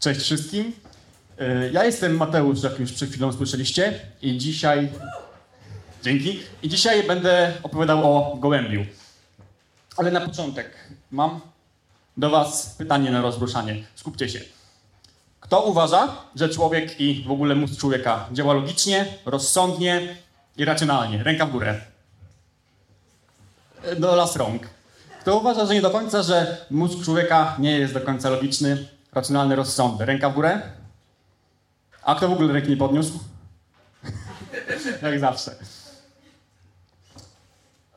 Cześć wszystkim. Y, Ja jestem Mateusz, jak już przed chwilą słyszeliście i dzisiaj... Dzięki. I dzisiaj będę opowiadał o gołębiu. Ale na początek mam do was pytanie na rozruszanie. Skupcie się. Kto uważa, że człowiek i w ogóle mózg człowieka działa logicznie, rozsądnie i racjonalnie? Ręka w górę. Y, Do las rąk. Kto uważa, że nie do końca, że mózg człowieka nie jest do końca logiczny, racjonalny, rozsądny? Ręka w górę. A kto w ogóle ręki nie podniósł? Jak zawsze.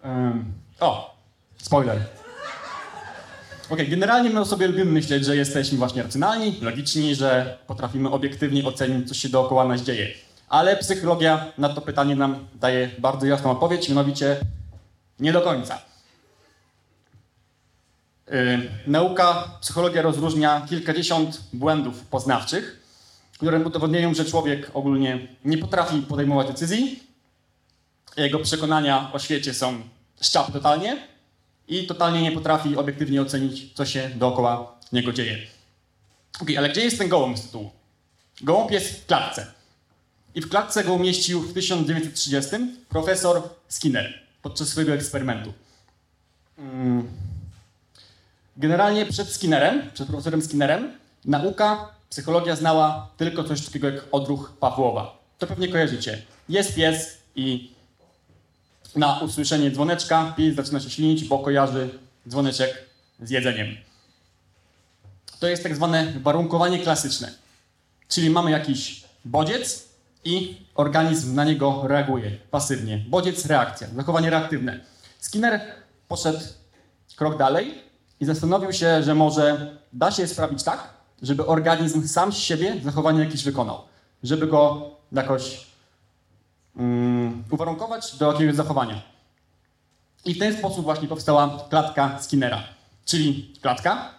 Ym, o, spoiler. Okej, generalnie my o sobie lubimy myśleć, że jesteśmy właśnie racjonalni, logiczni, że potrafimy obiektywnie ocenić, co się dookoła nas dzieje. Ale psychologia na to pytanie nam daje bardzo jasną odpowiedź, mianowicie nie do końca. Yy, nauka, psychologia rozróżnia kilkadziesiąt błędów poznawczych, które udowodniają, że człowiek ogólnie nie potrafi podejmować decyzji, jego przekonania o świecie są szczap totalnie i totalnie nie potrafi obiektywnie ocenić, co się dookoła niego dzieje. Okej, ale gdzie jest ten gołąb z tytułu? Gołąb jest w klatce. I w klatce go umieścił w 1930 profesor Skinner podczas swojego eksperymentu. Mm. Generalnie przed Skinnerem, przed profesorem Skinnerem, nauka, psychologia znała tylko coś takiego jak odruch Pawłowa. To pewnie kojarzycie. Jest pies i na usłyszenie dzwoneczka pies zaczyna się ślinić, bo kojarzy dzwoneczek z jedzeniem. To jest tak zwane warunkowanie klasyczne. Czyli mamy jakiś bodziec i organizm na niego reaguje pasywnie. Bodziec, reakcja, zachowanie reaktywne. Skinner poszedł krok dalej i zastanowił się, że może da się sprawić tak, żeby organizm sam z siebie zachowanie jakieś wykonał. Żeby go jakoś um, uwarunkować do jakiegoś zachowania. I w ten sposób właśnie powstała klatka Skinnera. Czyli klatka,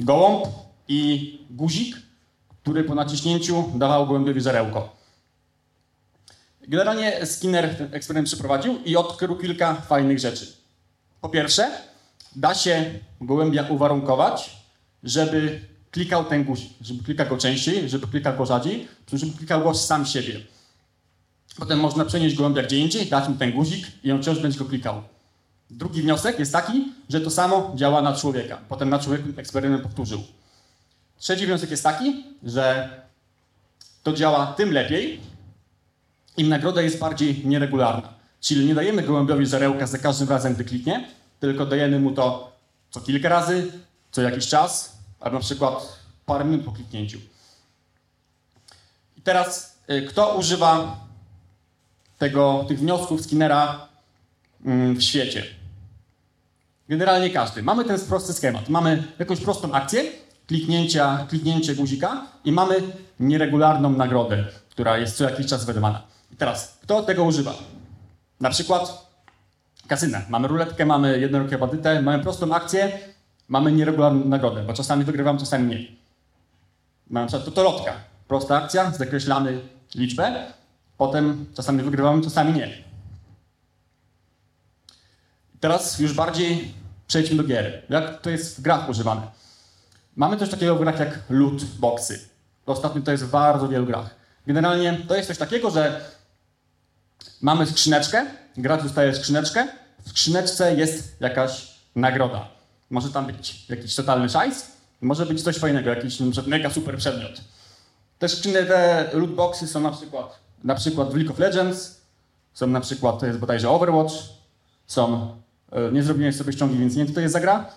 gołąb i guzik, który po naciśnięciu dawał gołębiowi żarełko. Generalnie Skinner ten eksperyment przeprowadził i odkrył kilka fajnych rzeczy. Po pierwsze, da się gołębia uwarunkować, żeby klikał ten guzik, żeby klikał go częściej, żeby klikał go rzadziej, żeby klikał go sam siebie. Potem można przenieść gołębia gdzie indziej, dać mu ten guzik i on wciąż będzie go klikał. Drugi wniosek jest taki, że to samo działa na człowieka. Potem na człowieku eksperyment powtórzył. Trzeci wniosek jest taki, że to działa tym lepiej, im nagroda jest bardziej nieregularna. Czyli nie dajemy gołębiowi żarełka za każdym razem, gdy kliknie, tylko dajemy mu to co kilka razy, co jakiś czas, albo na przykład parę minut po kliknięciu. I teraz, y, kto używa tego, tych wniosków Skinnera mm, w świecie? Generalnie każdy. Mamy ten prosty schemat. Mamy jakąś prostą akcję, kliknięcia, kliknięcie guzika i mamy nieregularną nagrodę, która jest co jakiś czas wydawana. I teraz, kto tego używa? Na przykład kasyna. Mamy ruletkę, mamy jednorokie bandytę, mamy prostą akcję, mamy nieregularną nagrodę, bo czasami wygrywam, czasami nie. Mamy przykład totolotka. Prosta akcja, zakreślamy liczbę, potem czasami wygrywamy, czasami nie. Teraz już bardziej przejdźmy do gier. Jak to jest w grach używane? Mamy coś takiego w grach jak loot boxy. Ostatnio to jest w bardzo wielu grach. Generalnie to jest coś takiego, że mamy skrzyneczkę, gracz dostaje skrzyneczkę, w skrzyneczce jest jakaś nagroda. Może tam być jakiś totalny szajs, może być coś fajnego, jakiś mega super przedmiot. Te skrzyny, te lootboxy są na przykład, na przykład w League of Legends, są na przykład, to jest bodajże Overwatch, są, e, nie zrobiłem sobie ściągi, więc nie wiem, to jest za gra,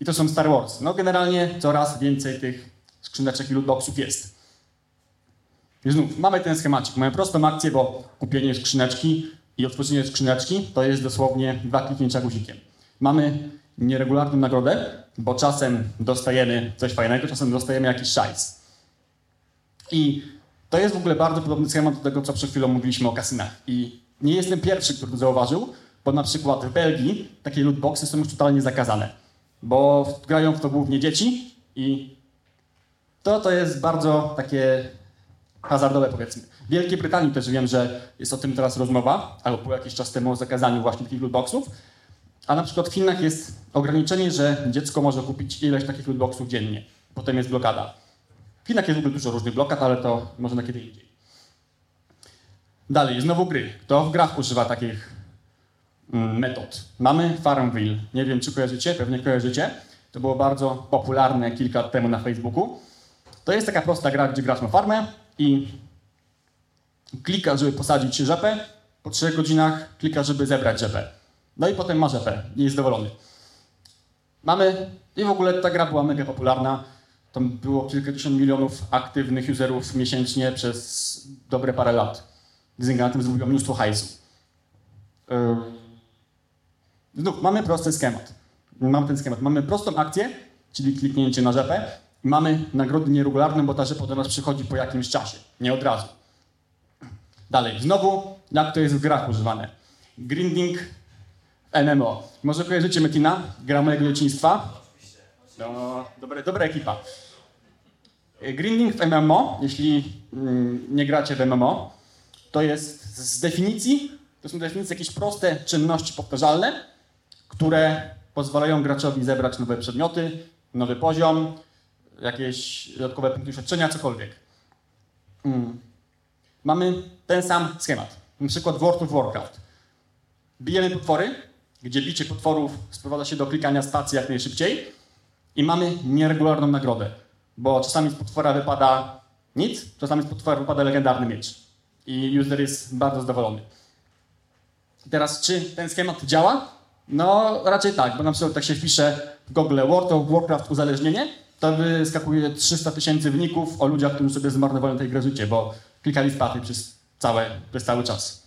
i to są Star Wars. No generalnie coraz więcej tych skrzyneczek i lootboxów jest. I znów, mamy ten schemacik, mamy prostą akcję, bo kupienie skrzyneczki i otworzenie skrzyneczki to jest dosłownie dwa kliknięcia guzikiem. Mamy nieregularną nagrodę, bo czasem dostajemy coś fajnego, czasem dostajemy jakiś szajs. I to jest w ogóle bardzo podobny schemat do tego, co przed chwilą mówiliśmy o kasynach. I nie jestem pierwszy, który to zauważył, bo na przykład w Belgii takie lootboxy są już totalnie zakazane, bo grają w to głównie dzieci i to, to jest bardzo takie hazardowe powiedzmy. Wielkiej Brytanii też wiem, że jest o tym teraz rozmowa, albo było jakiś czas temu o zakazaniu właśnie takich lootboxów. A na przykład w Chinach jest ograniczenie, że dziecko może kupić ileś takich lootboxów dziennie. Potem jest blokada. W Chinach jest w ogóle dużo różnych blokad, ale to może na kiedy indziej. Dalej, znowu gry. Kto w grach używa takich mm, metod? Mamy Farmville. Nie wiem, czy kojarzycie, pewnie kojarzycie. To było bardzo popularne kilka lat temu na Facebooku. To jest taka prosta gra, gdzie gracz ma farmę i klika, żeby posadzić rzepę. Po trzech godzinach klika, żeby zebrać rzepę. No i potem ma rzepę i jest zadowolony. Mamy, i w ogóle ta gra była mega popularna. Tam było kilkadziesiąt milionów aktywnych userów miesięcznie przez dobre parę lat. Zynga na tym zrobiła mnóstwo hajsu. Yy. Znów, mamy prosty schemat. Mamy ten schemat. Mamy prostą akcję, czyli kliknięcie na rzepę. Mamy nagrody nieregularne, bo ta rzepa do nas przychodzi po jakimś czasie, nie od razu. Dalej, znowu, jak to jest w grach używane. Grinding MMO. Może kojarzycie Metina? Gra mojego dzieciństwa? No, dobra, dobra ekipa. Grinding w MMO, jeśli mm, nie gracie w MMO, to jest z definicji, to są definicje jakieś proste czynności powtarzalne, które pozwalają graczowi zebrać nowe przedmioty, nowy poziom, jakieś dodatkowe punkty doświadczenia, cokolwiek. Mm. Mamy ten sam schemat. Na przykład World of Warcraft. Bijemy potwory, gdzie bicie potworów sprowadza się do klikania stacji jak najszybciej i mamy nieregularną nagrodę, bo czasami z potwora wypada nic, czasami z potwora wypada legendarny miecz i user jest bardzo zadowolony. Teraz, czy ten schemat działa? No, raczej tak, bo na przykład tak się wpisze w Google World of Warcraft uzależnienie, to wyskakuje 300 tysięcy wyników o ludziach, którzy sobie zmarnowali tej grze życie, bo klikali w paty przez, całe, przez cały czas.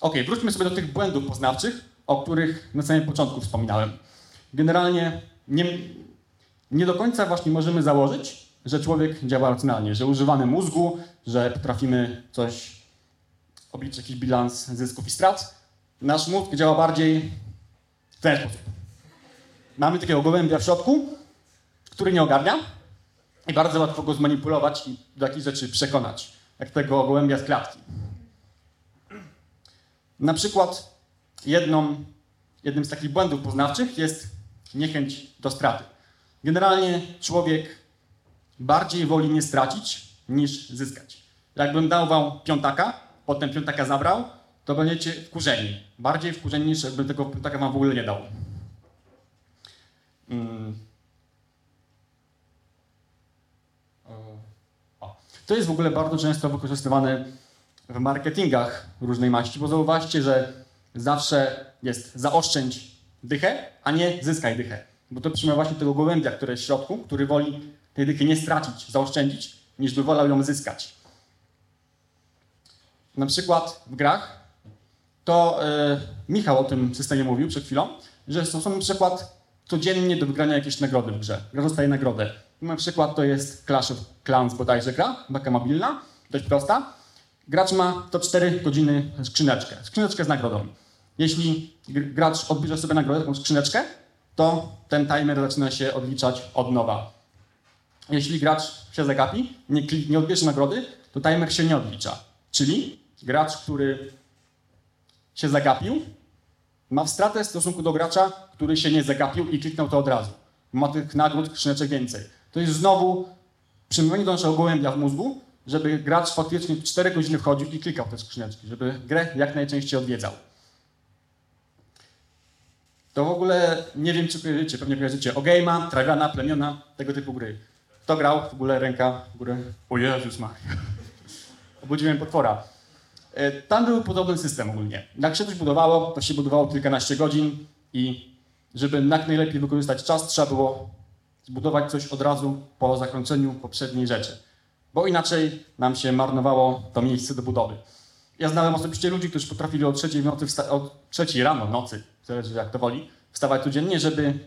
Ok, wróćmy sobie do tych błędów poznawczych, o których na samym początku wspominałem. Generalnie nie, nie do końca właśnie możemy założyć, że człowiek działa racjonalnie, że używamy mózgu, że potrafimy coś obliczyć, jakiś bilans zysków i strat. Nasz mózg działa bardziej w ten sposób. Mamy takiego gołębia w środku, który nie ogarnia i bardzo łatwo go zmanipulować i do jakichś rzeczy przekonać, jak tego gołębia z klatki. Na przykład jedną, jednym z takich błędów poznawczych jest niechęć do straty. Generalnie człowiek bardziej woli nie stracić niż zyskać. Jakbym dał wam piątaka, potem piątaka zabrał, to będziecie wkurzeni. Bardziej wkurzeni niż jakbym tego piątaka wam w ogóle nie dał. Hmm. O. To jest w ogóle bardzo często wykorzystywane w marketingach różnej maści, bo zauważcie, że zawsze jest zaoszczędź dychę, a nie zyskaj dychę. Bo to przyjmuje właśnie tego gołębia, który jest w środku, który woli tej dychy nie stracić, zaoszczędzić, niż by wolał ją zyskać. Na przykład w grach, to yy, Michał o tym systemie mówił przed chwilą, że są na przykład codziennie do wygrania jakieś nagrody w grze. Gra dostaje nagrodę. Na przykład to jest Clash of Clans bodajże gra, taka mobilna, dość prosta. Gracz ma to 4 godziny skrzyneczkę, skrzyneczkę z nagrodą. Jeśli gracz odbierze sobie nagrodę, taką skrzyneczkę, to ten timer zaczyna się odliczać od nowa. Jeśli gracz się zagapi, nie, nie odbierze nagrody, to timer się nie odlicza. Czyli gracz, który się zagapił, ma stratę w stosunku do gracza, który się nie zagapił i kliknął to od razu. Ma tych nagród skrzyneczek więcej. To jest znowu przemówienie do naszego gołębia w mózgu, żeby gracz faktycznie 4 godziny wchodził i klikał te skrzyneczki, żeby grę jak najczęściej odwiedzał. To w ogóle nie wiem, czy kojarzycie, pewnie kojarzycie Ogame'a, Traviana, Plemiona, tego typu gry. Kto grał? W ogóle ręka w górę. O Jezus Maria. Obudziłem potwora. E, tam był podobny system ogólnie. Jak się coś budowało, to się budowało kilkanaście godzin i żeby jak najlepiej wykorzystać czas, trzeba było zbudować coś od razu po zakończeniu poprzedniej rzeczy. Bo inaczej nam się marnowało to miejsce do budowy. Ja znałem osobiście ludzi, którzy potrafili o trzeciej, nocy od trzeciej rano, nocy, zależy jak to woli, wstawać codziennie, żeby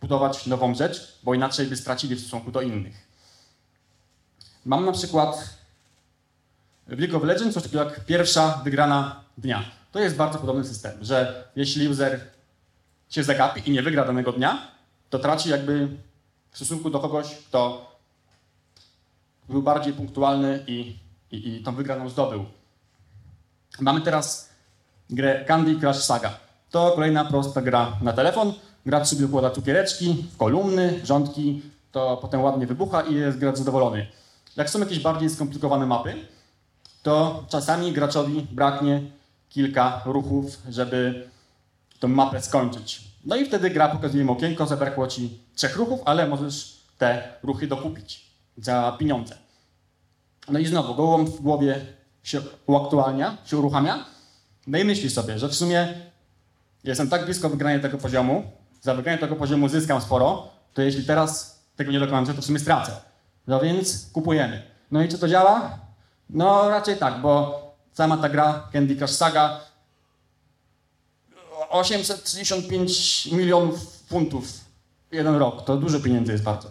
budować nową rzecz, bo inaczej by stracili w stosunku do innych. Mam na przykład w League of Legends coś takiego jak pierwsza wygrana dnia. To jest bardzo podobny system, że jeśli user się zagapi i nie wygra danego dnia, to traci jakby w stosunku do kogoś, kto był bardziej punktualny i, i, i tą wygraną zdobył. Mamy teraz grę Candy Crush Saga. To kolejna prosta gra na telefon, gracz sobie układa cukiereczki w kolumny, rządki, to potem ładnie wybucha i jest gracz zadowolony. Jak są jakieś bardziej skomplikowane mapy, to czasami graczowi braknie kilka ruchów, żeby tą mapę skończyć. No i wtedy gra pokazuje mu okienko, zabrakło ci trzech ruchów, ale możesz te ruchy dokupić za pieniądze. No i znowu, gołąb w głowie się uaktualnia, się uruchamia, no i myśli sobie, że w sumie jestem tak blisko wygrania tego poziomu, za wygranie tego poziomu zyskam sporo, to jeśli teraz tego nie dokończę, to w sumie stracę. No więc kupujemy. No i czy to działa? No raczej tak, bo sama ta gra Candy Crush Saga 835 milionów funtów jeden rok. To dużo pieniędzy jest bardzo.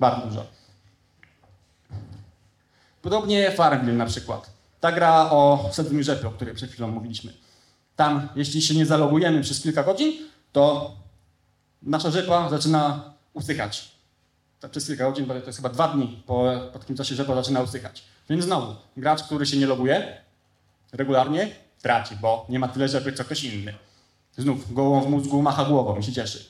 Bardzo dużo. Podobnie Farmville na przykład. Ta gra o sedmym rzepie, o której przed chwilą mówiliśmy. Tam, jeśli się nie zalogujemy przez kilka godzin, to nasza rzepa zaczyna usychać. Tak przez kilka godzin, bo to jest chyba dwa dni po, po takim czasie rzepa zaczyna usychać. Więc znowu, gracz, który się nie loguje regularnie, traci, bo nie ma tyle rzepy, co ktoś inny. Znów gołą w mózgu macha głową i się cieszy.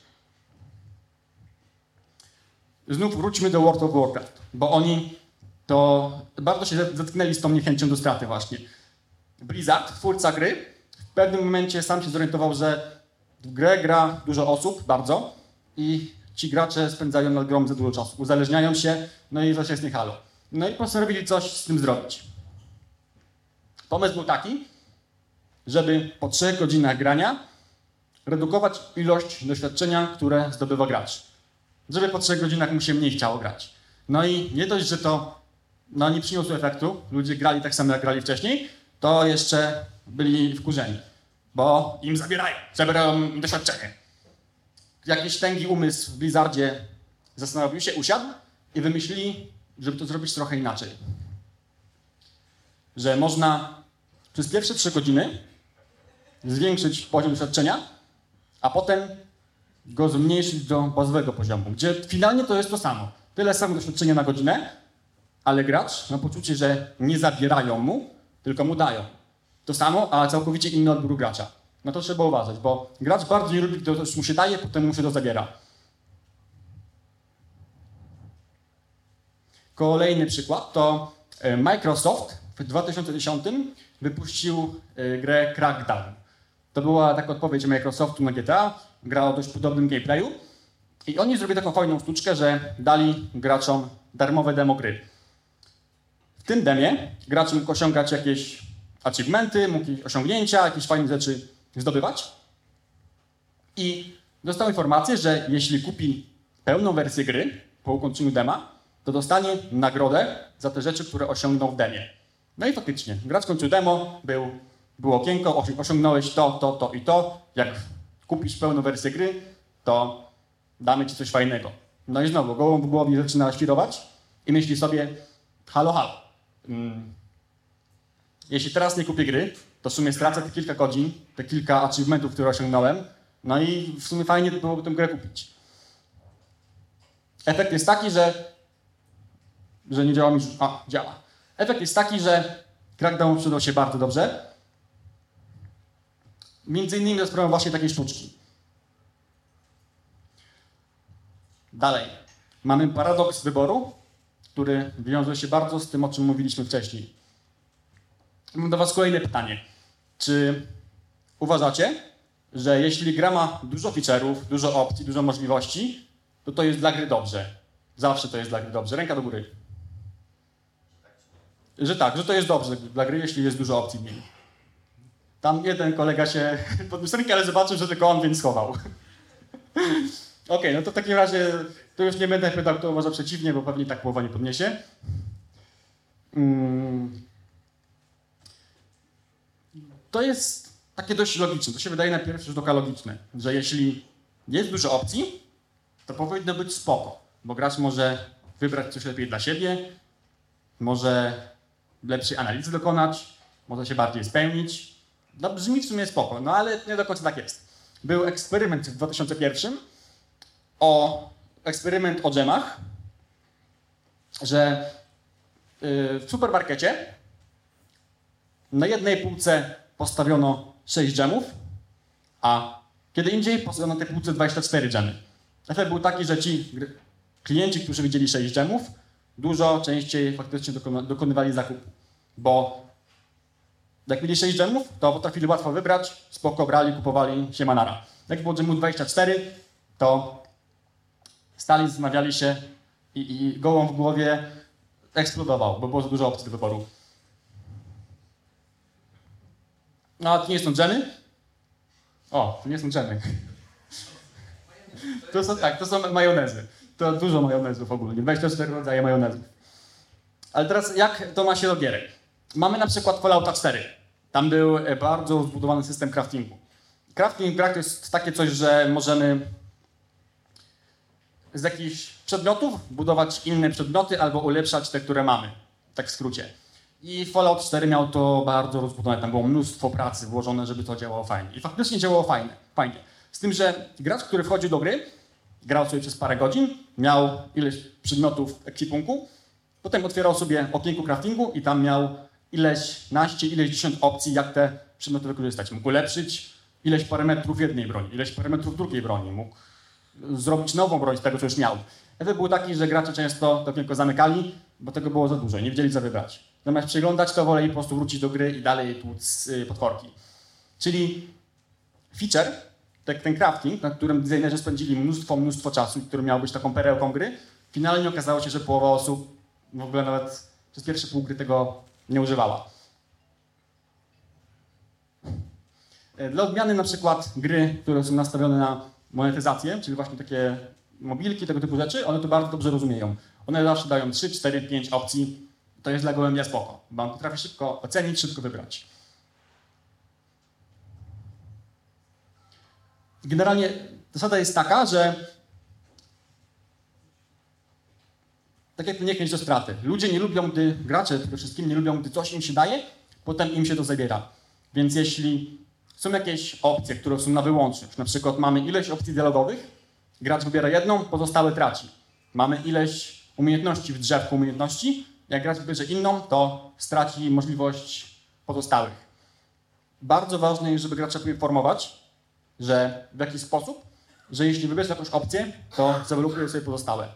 Znów wróćmy do World of Warcraft, bo oni to bardzo się zetknęli z tą niechęcią do straty właśnie. Blizzard, twórca gry, w pewnym momencie sam się zorientował, że w grę gra dużo osób, bardzo, i ci gracze spędzają nad grą za dużo czasu, uzależniają się, no i coś jest nie halo. No i postanowili coś z tym zrobić. Pomysł był taki, żeby po trzech godzinach grania redukować ilość doświadczenia, które zdobywa gracz. Żeby po trzech godzinach mu się mniej chciało grać. No i nie dość, że to no, nie przyniosło efektu, ludzie grali tak samo jak grali wcześniej, to jeszcze byli wkurzeni, bo im zabierają, zabierają doświadczenie. Jakiś tęgi umysł w Blizzardzie zastanowił się, usiadł i wymyślili, żeby to zrobić trochę inaczej. Że można przez pierwsze trzy godziny zwiększyć poziom doświadczenia, a potem go zmniejszyć do bazowego poziomu, gdzie finalnie to jest to samo. Tyle samo doświadczenia na godzinę, ale gracz ma poczucie, że nie zabierają mu, tylko mu dają. To samo, a całkowicie inny odbiór gracza. Na to trzeba uważać, bo gracz bardzo nie lubi, gdy ktoś mu się daje, potem mu się to zabiera. Kolejny przykład to e, Microsoft w 2010 wypuścił e, grę Crackdown. To była taka odpowiedź Microsoftu na GTA, gra o dość podobnym gameplayu. I oni zrobili taką fajną sztuczkę, że dali graczom darmowe demo gry. W tym demie gracz mógł osiągać jakieś achievementy, mógł jakieś osiągnięcia, jakieś fajne rzeczy zdobywać. I dostał informację, że jeśli kupi pełną wersję gry po ukończeniu dema, to dostanie nagrodę za te rzeczy, które osiągnął w demie. No i faktycznie, gracz kończył demo, był, było okienko, osiągnąłeś to, to, to i to. Jak kupisz pełną wersję gry, to damy ci coś fajnego. No i znowu, gołą w głowie zaczyna świrować i myśli sobie, halo, halo. Hmm. Jeśli teraz nie kupię gry, to w sumie stracę te kilka godzin, te kilka achievementów, które osiągnąłem, no i w sumie fajnie byłoby tę grę kupić. Efekt jest taki, że, że nie działa mi... A, działa. Efekt jest taki, że Crackdown przydał się bardzo dobrze. Między innymi za sprawą właśnie takiej sztuczki. Dalej. Mamy paradoks wyboru, który wiąże się bardzo z tym, o czym mówiliśmy wcześniej. Mam do Was kolejne pytanie. Czy uważacie, że jeśli gra ma dużo feature'ów, dużo opcji, dużo możliwości, to to jest dla gry dobrze? Zawsze to jest dla gry dobrze. Ręka do góry. Że tak, że to jest dobrze dla gry, jeśli jest dużo opcji w niej. Tam jeden kolega się podniósł ale zobaczył, że tylko on, więc schował. Okej, okay, no to w takim razie to już nie będę pytał, kto uważa przeciwnie, bo pewnie tak połowa nie podniesie. Hmm. To jest takie dość logiczne. To się wydaje na pierwszy rzut oka logiczne, że jeśli jest dużo opcji, to powinno być spoko, bo gracz może wybrać coś lepiej dla siebie, może lepszej analizy dokonać, może się bardziej spełnić. No brzmi w sumie spoko, no ale nie do końca tak jest. Był eksperyment w 2001 o eksperyment o dżemach, że y, w supermarkecie na jednej półce postawiono 6 dżemów, a Kiedy indziej postawiono na tej półce 24 dżemy. Efekt był taki, że ci klienci, którzy widzieli 6 dżemów, dużo częściej faktycznie dokonywali zakupu. Bo jak mieli 6 dżemów, to potrafili łatwo wybrać, spoko brali, kupowali się manara. Jak było dżemu 24, to stali, zamawiali się i, i gołą w głowie eksplodował, bo było za dużo opcji do wyboru. No, to nie są dżemy? O, to nie są dżemy. To są, tak, to są majonezy. To dużo majonezów ogólnie, 24 rodzaje majonezów. Ale teraz jak to ma się do gierek? Mamy na przykład Fallouta 4. Tam był e, bardzo zbudowany system craftingu. Crafting to jest takie coś, że możemy z jakichś przedmiotów budować inne przedmioty albo ulepszać te, które mamy. Tak w skrócie. I Fallout 4 miał to bardzo rozbudowane. Tam było mnóstwo pracy włożone, żeby to działało fajnie. I faktycznie działało fajnie. fajnie. Z tym, że gracz, który wchodził do gry, grał sobie przez parę godzin, miał ileś przedmiotów ekwipunku, potem otwierał sobie okienko craftingu i tam miał ileś naście, ileś dziesiąt opcji, jak te przedmioty wykorzystać. Mógł ulepszyć ileś parametrów jednej broni, ileś parametrów drugiej broni. Mógł zrobić nową broń z tego, co już miał. Efekt był taki, że gracze często to okienko zamykali, bo tego było za dużo nie wiedzieli, co wybrać. Zamiast przeglądać, to woleli po prostu wrócić do gry i dalej tłuc y, potworki. Czyli feature, ten crafting, na którym designerzy spędzili mnóstwo, mnóstwo czasu, który miał być taką perełką gry, finalnie okazało się, że połowa osób w ogóle nawet przez pierwsze pół gry tego nie używała. E, dla odmiany na przykład gry, które są nastawione na monetyzację, czyli właśnie takie mobilki, tego typu rzeczy, one to bardzo dobrze rozumieją. One zawsze dają 3, 4, 5 opcji. To jest dla gołębia spoko, bo on potrafi szybko ocenić, szybko wybrać. Generalnie zasada jest taka, że tak jak niechęć do straty. Ludzie nie lubią, gdy, gracze przede wszystkim nie lubią, gdy coś im się daje, potem im się to zabiera. Więc jeśli są jakieś opcje, które są na wyłączność, na przykład mamy ileś opcji dialogowych, gracz wybiera jedną, pozostałe traci. Mamy ileś umiejętności w drzewku umiejętności, jak gracz wybierze inną, to straci możliwość pozostałych. Bardzo ważne jest, żeby gracza poinformować, że w jakiś sposób, że jeśli wybierze jakąś opcję, to zawalukuje sobie pozostałe.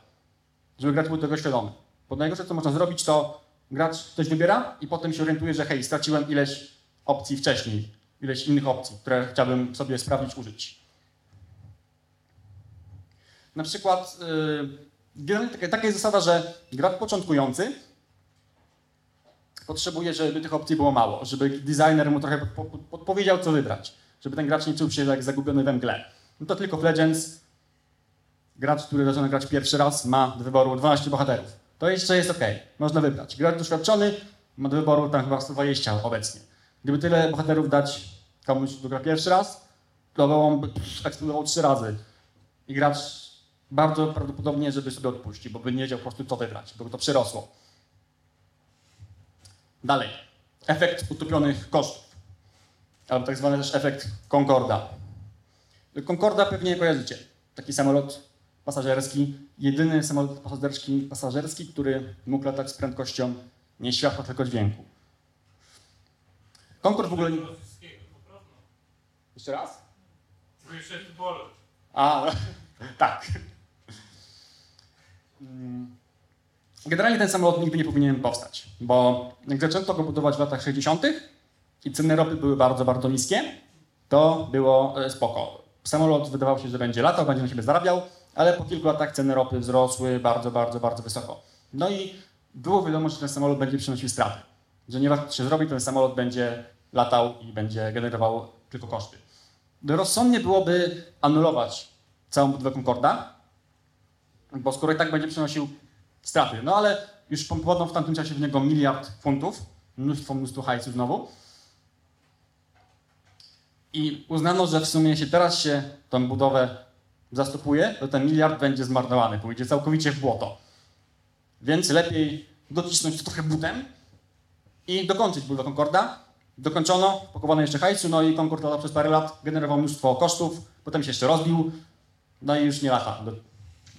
Żeby gracz był tego świadomy. Bo najgorsze, co można zrobić, to gracz coś wybiera i potem się orientuje, że hej, straciłem ileś opcji wcześniej, ileś innych opcji, które chciałbym sobie sprawdzić, użyć. Na przykład, yy, taka, jest zasada, że gracz początkujący potrzebuje, żeby tych opcji było mało, żeby designer mu trochę podpowiedział, co wybrać, żeby ten gracz nie czuł się jak zagubiony we mgle. No to tylko w Legends gracz, który zaczyna grać pierwszy raz, ma do wyboru 12 bohaterów. To jeszcze jest ok, można wybrać. Gracz doświadczony ma do wyboru tam chyba 120 obecnie. Gdyby tyle bohaterów dać komuś, kto gra pierwszy raz, to on by eksplodował trzy razy. I gracz bardzo prawdopodobnie, żeby sobie odpuścił, bo by nie wiedział po prostu co wybrać, bo to przyrosło. Dalej. Efekt utopionych kosztów. Albo tak zwany też efekt Concorda. Concorda pewnie kojarzycie. Taki samolot pasażerski, jedyny samolot pasażerski, pasażerski który mógł latać z prędkością nie światła, tylko dźwięku. Concorde w ogóle... Nie... Jeszcze raz? A, tak. Mm. Generalnie ten samolot nigdy nie powinien powstać, bo jak zaczęto go budować w latach 60. i ceny ropy były bardzo, bardzo niskie, to było e, spoko. Samolot wydawał się, że będzie latał, będzie na siebie zarabiał, ale po kilku latach ceny ropy wzrosły bardzo, bardzo, bardzo wysoko. No i było wiadomo, że ten samolot będzie przynosił straty. Że nie warto się zrobi, ten samolot będzie latał i będzie generował tylko koszty. Rozsądnie byłoby anulować całą budowę Concorda, bo skoro i tak będzie przynosił straty. No ale już pompowano w tamtym czasie w niego miliard funtów, mnóstwo, mnóstwo hajsu znowu. I uznano, że w sumie jeśli teraz się tą budowę zastopuje, to ten miliard będzie zmarnowany, pójdzie całkowicie w błoto. Więc lepiej docisnąć to trochę butem i dokończyć budowę Concorda. Dokończono, pokowano jeszcze hajsu, no i Concord przez parę lat generował mnóstwo kosztów, potem się jeszcze rozbił, no i już nie lata,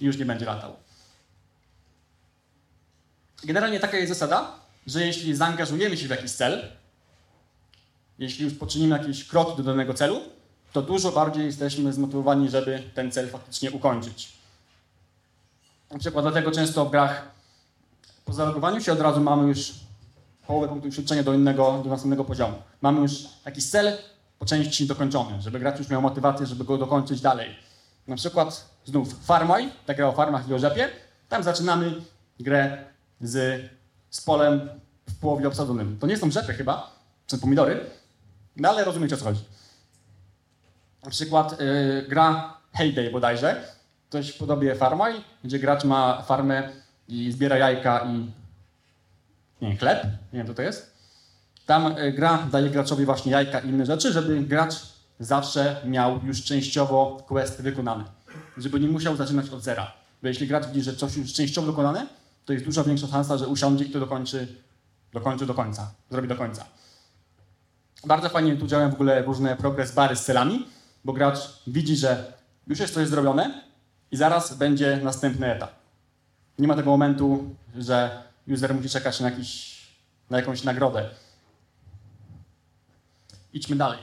już nie będzie latał. Generalnie taka jest zasada, że jeśli zaangażujemy się w jakiś cel, jeśli już poczynimy jakieś kroki do danego celu, to dużo bardziej jesteśmy zmotywowani, żeby ten cel faktycznie ukończyć. Na przykład dlatego często w grach po zalogowaniu się od razu mamy już połowę punktu doświadczenia do innego, do następnego poziomu. Mamy już taki cel po części dokończony, żeby gracz już miał motywację, żeby go dokończyć dalej. Na przykład znów Farmoj, tak jak o farmach i o rzepie, tam zaczynamy grę z, z polem w połowie obsadzonym. To nie są rzepy chyba, czy pomidory, no ale rozumiecie o co chodzi. Na przykład yy, gra Heyday bodajże, coś w podobie Farmoj, gdzie gracz ma farmę i zbiera jajka i nie chleb, nie wiem co to jest. Tam y, gra daje graczowi właśnie jajka i inne rzeczy, żeby gracz zawsze miał już częściowo quest wykonany. Żeby nie musiał zaczynać od zera. Bo jeśli gracz widzi, że coś już częściowo wykonane, to jest duża większa szansa, że usiądzie i to dokończy, dokończy do końca, zrobi do końca. Bardzo fajnie tu działają w ogóle różne progress bary z celami, bo gracz widzi, że już jest coś zrobione i zaraz będzie następny etap. Nie ma tego momentu, że user musi czekać na, jakiś, na jakąś nagrodę. Idźmy dalej.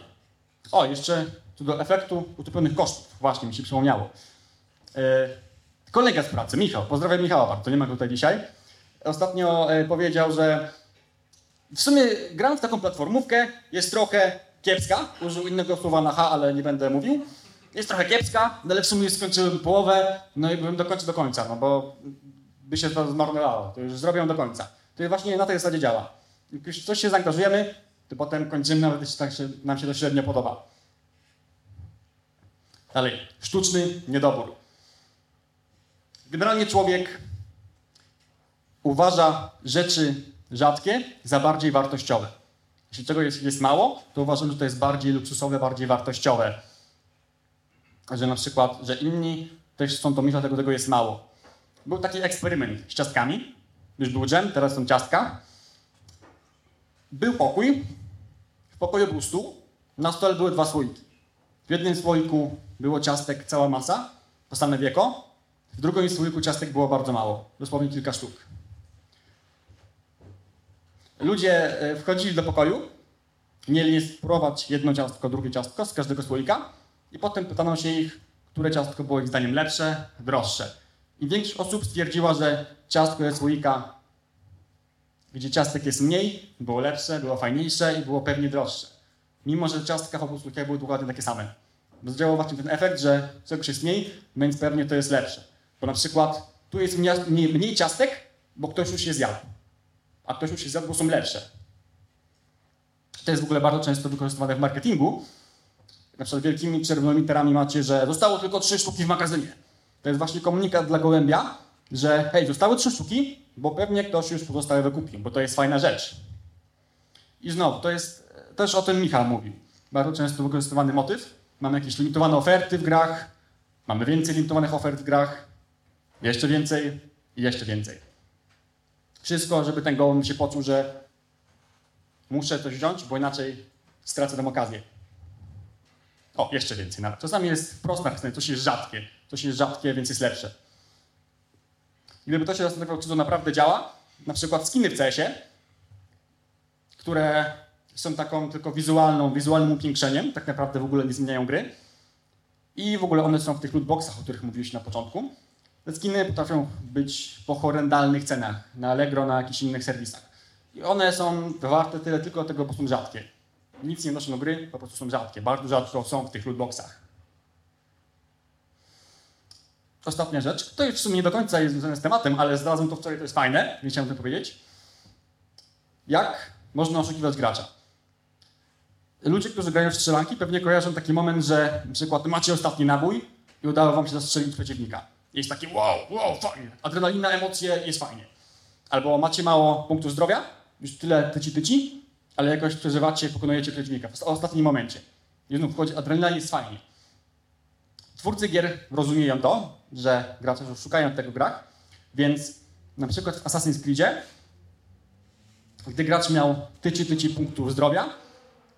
O, jeszcze co do efektu utopionych kosztów. Właśnie mi się przypomniało. Yy, kolega z pracy, Michał, pozdrawiam Michała bardzo, nie ma go tutaj dzisiaj. Ostatnio yy, powiedział, że w sumie grając w taką platformówkę jest trochę kiepska. Użył innego słowa na H, ale nie będę mówił. Jest trochę kiepska, no ale w sumie skończyłem połowę, no i bym dokończył do końca, no bo by się to zmarnowało. To już zrobią do końca. To właśnie na tej zasadzie działa. Jak już coś się zaangażujemy, to potem kończymy, nawet jeśli tak się, nam się to średnio podoba. Dalej. Sztuczny niedobór. Generalnie człowiek uważa rzeczy rzadkie za bardziej wartościowe. Jeśli czegoś jest, mało, to uważam, że to jest bardziej luksusowe, bardziej wartościowe. Że na przykład, że inni też chcą to mieć, dlatego tego jest mało. Był taki eksperyment z ciastkami. Już był dżem, teraz są ciastka. Był pokój. W pokoju był stół. Na stole były dwa słoiki. W jednym słoiku było ciastek cała masa, to same wieko. W drugim słoiku ciastek było bardzo mało, dosłownie kilka sztuk. Ludzie e, wchodzili do pokoju, mieli spróbować jedno ciastko, drugie ciastko z każdego słoika i potem pytano się ich, które ciastko było ich zdaniem lepsze, droższe. I większość osób stwierdziła, że ciastko jest słoika, gdzie ciastek jest mniej, było lepsze, było fajniejsze i było pewnie droższe. Mimo, że ciastka w obu słoikach były dokładnie takie same. Bo zdziałał właśnie ten efekt, że czegoś jest mniej, więc pewnie to jest lepsze. Bo na przykład tu jest mniej, mniej ciastek, bo ktoś już je zjadł. A ktoś je zjadł, bo są lepsze. To jest w ogóle bardzo często wykorzystywane w marketingu. Na przykład wielkimi czerwonymi literami macie, że zostało tylko trzy sztuki w magazynie. To jest właśnie komunikat dla gołębia, że hej, zostały trzy sztuki, bo pewnie ktoś już pozostałe wykupił, bo to jest fajna rzecz. I znowu, to jest, też o tym Michał mówił. Bardzo często wykorzystywany motyw. Mamy jakieś limitowane oferty w grach, mamy więcej limitowanych ofert w grach, jeszcze więcej i jeszcze więcej. Wszystko, żeby ten gołąb się poczuł, że muszę coś wziąć, bo inaczej stracę tę okazję. O, jeszcze więcej nawet. Czasami jest wprost napisane, coś jest rzadkie. Coś jest rzadkie, więc jest lepsze. I gdyby to się zastanawiało, czy to naprawdę działa, na przykład skiny w CS-ie, które są taką tylko wizualną, wizualnym upiększeniem, tak naprawdę w ogóle nie zmieniają gry. I w ogóle one są w tych lootboxach, o których mówiliśmy na początku. Te skiny potrafią być po horrendalnych cenach, na Allegro, na jakichś innych serwisach. I one są warte tyle tylko tego, bo są rzadkie. Nic nie noszą do gry, po prostu są rzadkie. Bardzo rzadko są w tych lootboxach. Ostatnia rzecz, to już w sumie nie do końca jest związane z tematem, ale znalazłem to wczoraj, to jest fajne, więc chciałem o tym powiedzieć. Jak można oszukiwać gracza? Ludzie, którzy grają w strzelanki, pewnie kojarzą taki moment, że na przykład macie ostatni nabój i udało wam się zastrzelić przeciwnika. Jest takie wow, wow, fajnie. Adrenalina, emocje, jest fajnie. Albo macie mało punktów zdrowia, już tyle tyci tyci, ale jakoś przeżywacie, pokonujecie przeciwnika w ostatnim momencie. I znów wchodzi adrenalina jest fajnie. Twórcy gier rozumieją to, że gracze szukają tego grach, więc na przykład w Assassin's Creedzie, gdy gracz miał tyci tyci punktów zdrowia,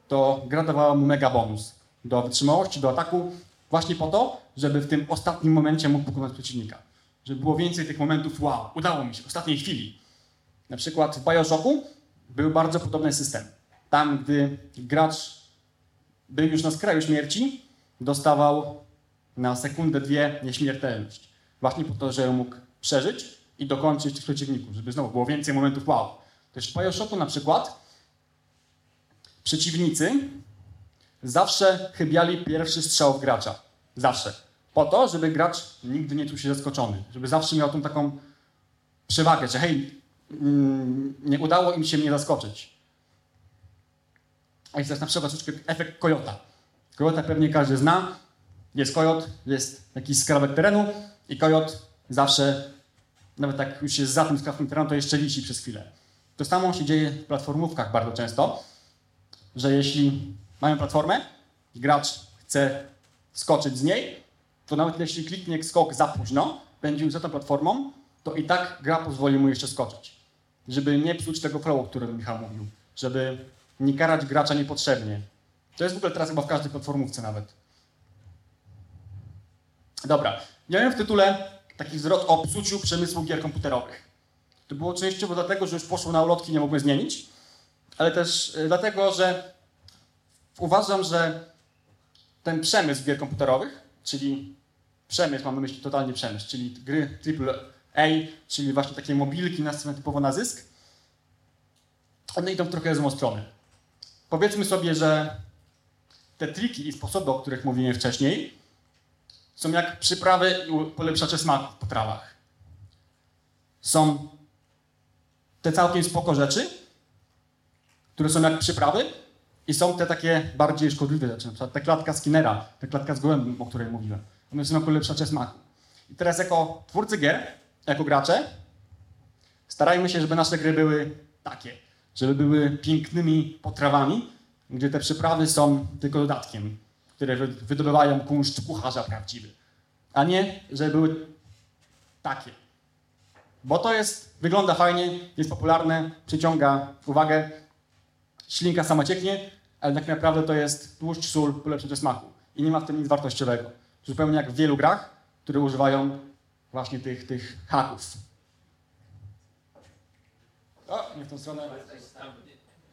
to gra dawała mu mega bonus do wytrzymałości, do ataku, właśnie po to, żeby w tym ostatnim momencie mógł pokonać przeciwnika. Żeby było więcej tych momentów, wow, udało mi się, w ostatniej chwili. Na przykład w Bioshocku był bardzo podobny system. Tam, gdy gracz był już na skraju śmierci, dostawał na sekundę, dwie nieśmiertelność. Właśnie po to, żeby mógł przeżyć i dokończyć tych przeciwników, żeby znowu było więcej momentów wow. Też w Bioshocku na przykład przeciwnicy zawsze chybiali pierwszy strzał w gracza. Zawsze. Po to, żeby gracz nigdy nie czuł się zaskoczony. Żeby zawsze miał tą taką przewagę, że hej, mm, nie udało im się mnie zaskoczyć. A jest też na przykład troszeczkę efekt kojota. Kojota pewnie każdy zna. Jest kojot, jest jakiś skrawek terenu i kojot zawsze, nawet jak już jest za tym skrawkiem terenu, to jeszcze wisi przez chwilę. To samo się dzieje w platformówkach bardzo często, że jeśli mamy platformę gracz chce skoczyć z niej, to nawet jeśli kliknie skok za późno, będzie już za tą platformą, to i tak gra pozwoli mu jeszcze skoczyć. Żeby nie psuć tego flowu, o którym Michał mówił. Żeby nie karać gracza niepotrzebnie. To jest w ogóle teraz chyba w każdej platformówce nawet. Dobra, miałem w tytule taki zwrot o psuciu przemysłu gier komputerowych. To było częściowo dlatego, że już poszło na ulotki, nie mogłem zmienić, ale też y, dlatego, że uważam, że ten przemysł gier komputerowych, czyli przemysł, mamy myśli totalnie przemysł, czyli gry AAA, czyli właśnie takie mobilki nastawione typowo na zysk, one idą trochę złą stronę. Powiedzmy sobie, że te triki i sposoby, o których mówiłem wcześniej, są jak przyprawy i polepszacze smaku w potrawach. Są te całkiem spoko rzeczy, które są jak przyprawy i są te takie bardziej szkodliwe rzeczy, na przykład ta klatka Skinnera, ta klatka z gołębiem, o której mówiłem. One są jak polepszacze smaku. I teraz jako twórcy gier, jako gracze, starajmy się, żeby nasze gry były takie, żeby były pięknymi potrawami, gdzie te przyprawy są tylko dodatkiem, które wydobywają kunszt kucharza prawdziwy, a nie, żeby były takie. Bo to jest, wygląda fajnie, jest popularne, przyciąga uwagę, ślinka sama cieknie, ale tak naprawdę to jest tłuszcz, sól, polepszacze smaku. I nie ma w tym nic wartościowego. Zupełnie jak w wielu grach, które używają właśnie tych, tych haków. O, nie w tą stronę.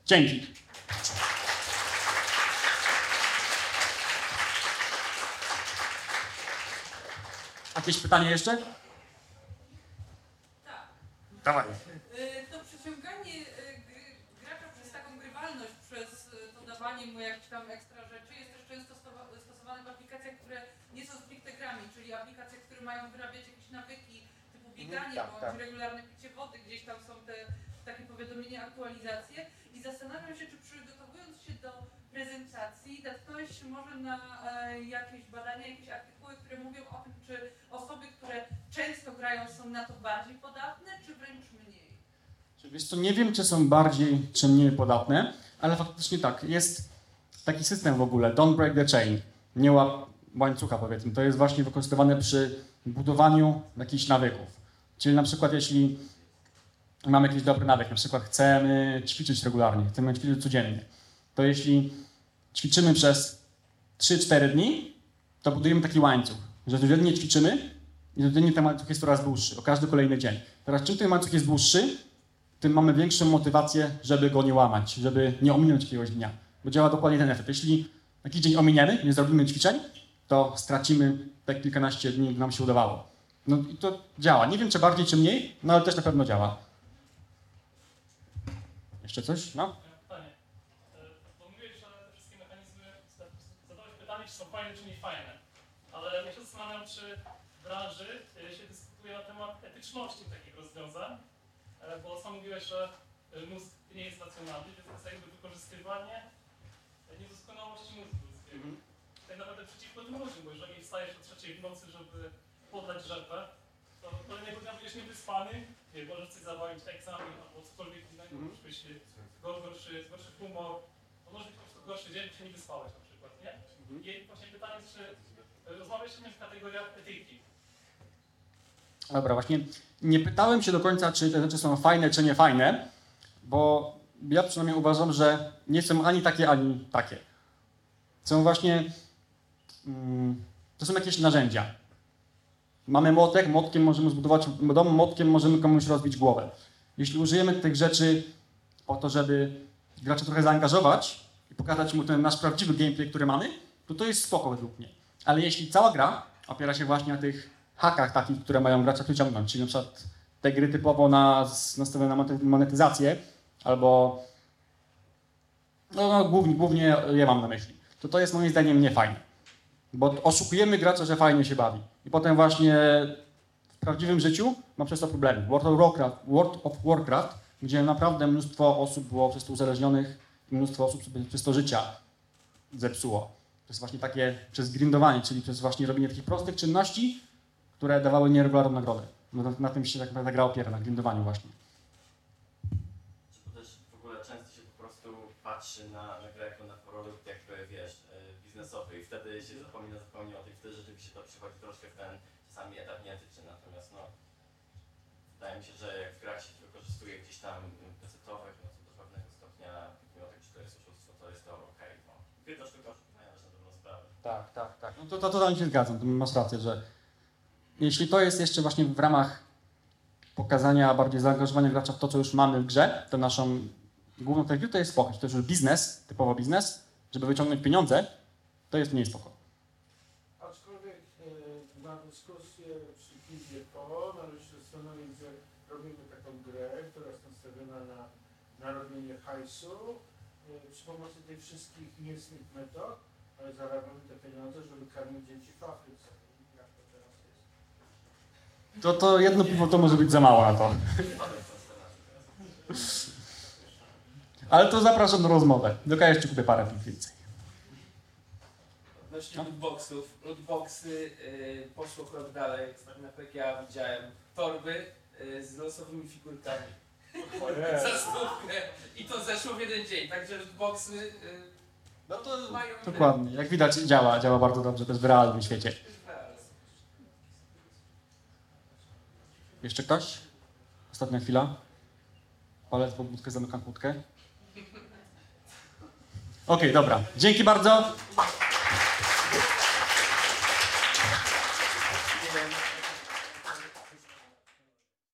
Dzięki. Jakieś pytanie jeszcze? Tak. Dawaj. Y, To przyciąganie y, gry- gracza przez taką grywalność, przez to dawanie mu jakichś tam ekstra rzeczy jest też często stosowa- stosowane w aplikacjach, które nie są stricte grami, czyli aplikacje, które mają wyrabiać jakieś nawyki typu bieganie tak, bądź tak. regularne picie wody, gdzieś tam są te takie powiadomienia, aktualizacje i zastanawiam się, czy przygotowując się do prezentacji, natknąłeś się może na e, jakieś badania, jakieś artykuły, które mówią o tym, czy osoby, które często grają są na to bardziej podatne, czy wręcz mniej? Wiesz co, nie wiem, czy są bardziej, czy mniej podatne, ale faktycznie tak, jest taki system w ogóle, don't break the chain, nie łap łańcucha powiedzmy. To jest właśnie wykorzystywane przy budowaniu jakichś nawyków. Czyli na przykład jeśli mamy jakiś dobry nawyk, na przykład chcemy ćwiczyć regularnie, chcemy ćwiczyć codziennie, to jeśli ćwiczymy przez 3-4 dni, to budujemy taki łańcuch, że codziennie ćwiczymy i codziennie ten łańcuch jest coraz dłuższy, o każdy kolejny dzień. Teraz czym ten łańcuch jest dłuższy, tym mamy większą motywację, żeby go nie łamać, żeby nie ominąć jakiegoś dnia. Bo działa dokładnie ten efekt. Jeśli jakiś dzień ominiemy, nie zrobimy ćwiczeń, to stracimy te kilkanaście dni, nam się udawało. No i to działa. Nie wiem, czy bardziej, czy mniej, no ale też na pewno działa. Jeszcze coś? No? Są fajne, czy nie fajne. Ale ja się zastanawiam, czy w branży e, się dyskutuje na temat etyczności takich rozwiązań, bo sam mówiłeś, że e, mózg nie jest racjonalny, więc to jest jakby wykorzystywanie niedoskonałości mózgu ludzkiego. Tak naprawdę przeciwko tym ludziom, bo jeżeli wstajesz o trzeciej w nocy, żeby podać żerwę, to kolejnego dnia będziesz niewyspany, nie, możesz coś zawalić egzamin albo cokolwiek innego, Mhm. możesz być gor- gorszy, gorszy humor, to może być po prostu gorszy dzień, się nie wyspałeś na przykład, nie? I właśnie pytanie, czy e, rozmawiasz o tym w kategoriach etyki? Dobra, właśnie nie pytałem się do końca, czy te rzeczy są fajne, czy nie fajne, bo ja przynajmniej uważam, że nie są ani takie, ani takie. Są właśnie. Mm, to są jakieś narzędzia. Mamy młotek, młotkiem możemy zbudować dom, młotkiem możemy komuś rozbić głowę. Jeśli użyjemy tych rzeczy po to, żeby gracza trochę zaangażować i pokazać mu ten nasz prawdziwy gameplay, który mamy, to to jest spoko według mnie. Ale jeśli cała gra opiera się właśnie na tych hakach takich, które mają gracza przyciągnąć, czyli na przykład te gry typowo na, nastawione na monet- monetyzację, albo no, no głównie, głównie je mam na myśli, to to jest moim zdaniem niefajne. Bo oszukujemy gracza, że fajnie się bawi. I potem właśnie w prawdziwym życiu ma przez to problemy. World of Warcraft, World of Warcraft gdzie naprawdę mnóstwo osób było przez to uzależnionych i mnóstwo osób sobie przez to życia zepsuło. To jest właśnie takie przez grindowanie, czyli przez właśnie robienie takich prostych czynności, które dawały nieregularną nagrodę. No, na, na tym się tak naprawdę gra opiera, na grindowaniu właśnie. Czy to też w ogóle często się po prostu patrzy na, na grę jako na produkt jakby, wiesz, e, biznesowy i wtedy się zapomina zupełnie o tym, wtedy rzeczywiście to przychodzi troszkę w ten czasami etap nieetyczny, natomiast no, wydaje mi się, że jak w grach się wykorzystuje gdzieś tam pecetowych, no to do pewnego stopnia, mimo tego, że to jest oszustwo, to jest to okej, no. Gry to sztuka oszukania też na dobrą sprawę. Tak, tak, tak. No to, to totalnie się zgadzam, to masz rację, że jeśli to jest jeszcze właśnie w ramach pokazania bardziej zaangażowania gracza w to, co już mamy w grze, to naszą główną gry to jest spoko. To już biznes, typowo biznes, żeby wyciągnąć pieniądze, to jest mniej spoko. Aczkolwiek e, na dyskusję przy Po że robimy taką grę, która jest nastawiona na, na robienie hajsu e, przy pomocy tych wszystkich niecnych metod, ale zarabiamy te pieniądze, żeby karmić dzieci w Afryce. I Jak to teraz jest? To, to jedno piwo to może być za mało na to. Ale to zapraszam na rozmowę. Tylko ja jeszcze kupię parę piw więcej. Odnośnie lootboxów, lootboxy y, poszło krok dalej. Tak ja widziałem torby y, z losowymi figurkami. Za stówkę. I to zeszło w jeden dzień. Także lootboxy y, No to mają... dokładnie. Jak widać działa, działa bardzo dobrze też w realnym świecie. Jeszcze ktoś? Ostatnia chwila. Palec w obudkę, zamykam kłódkę. Okej, dobra. Dzięki bardzo.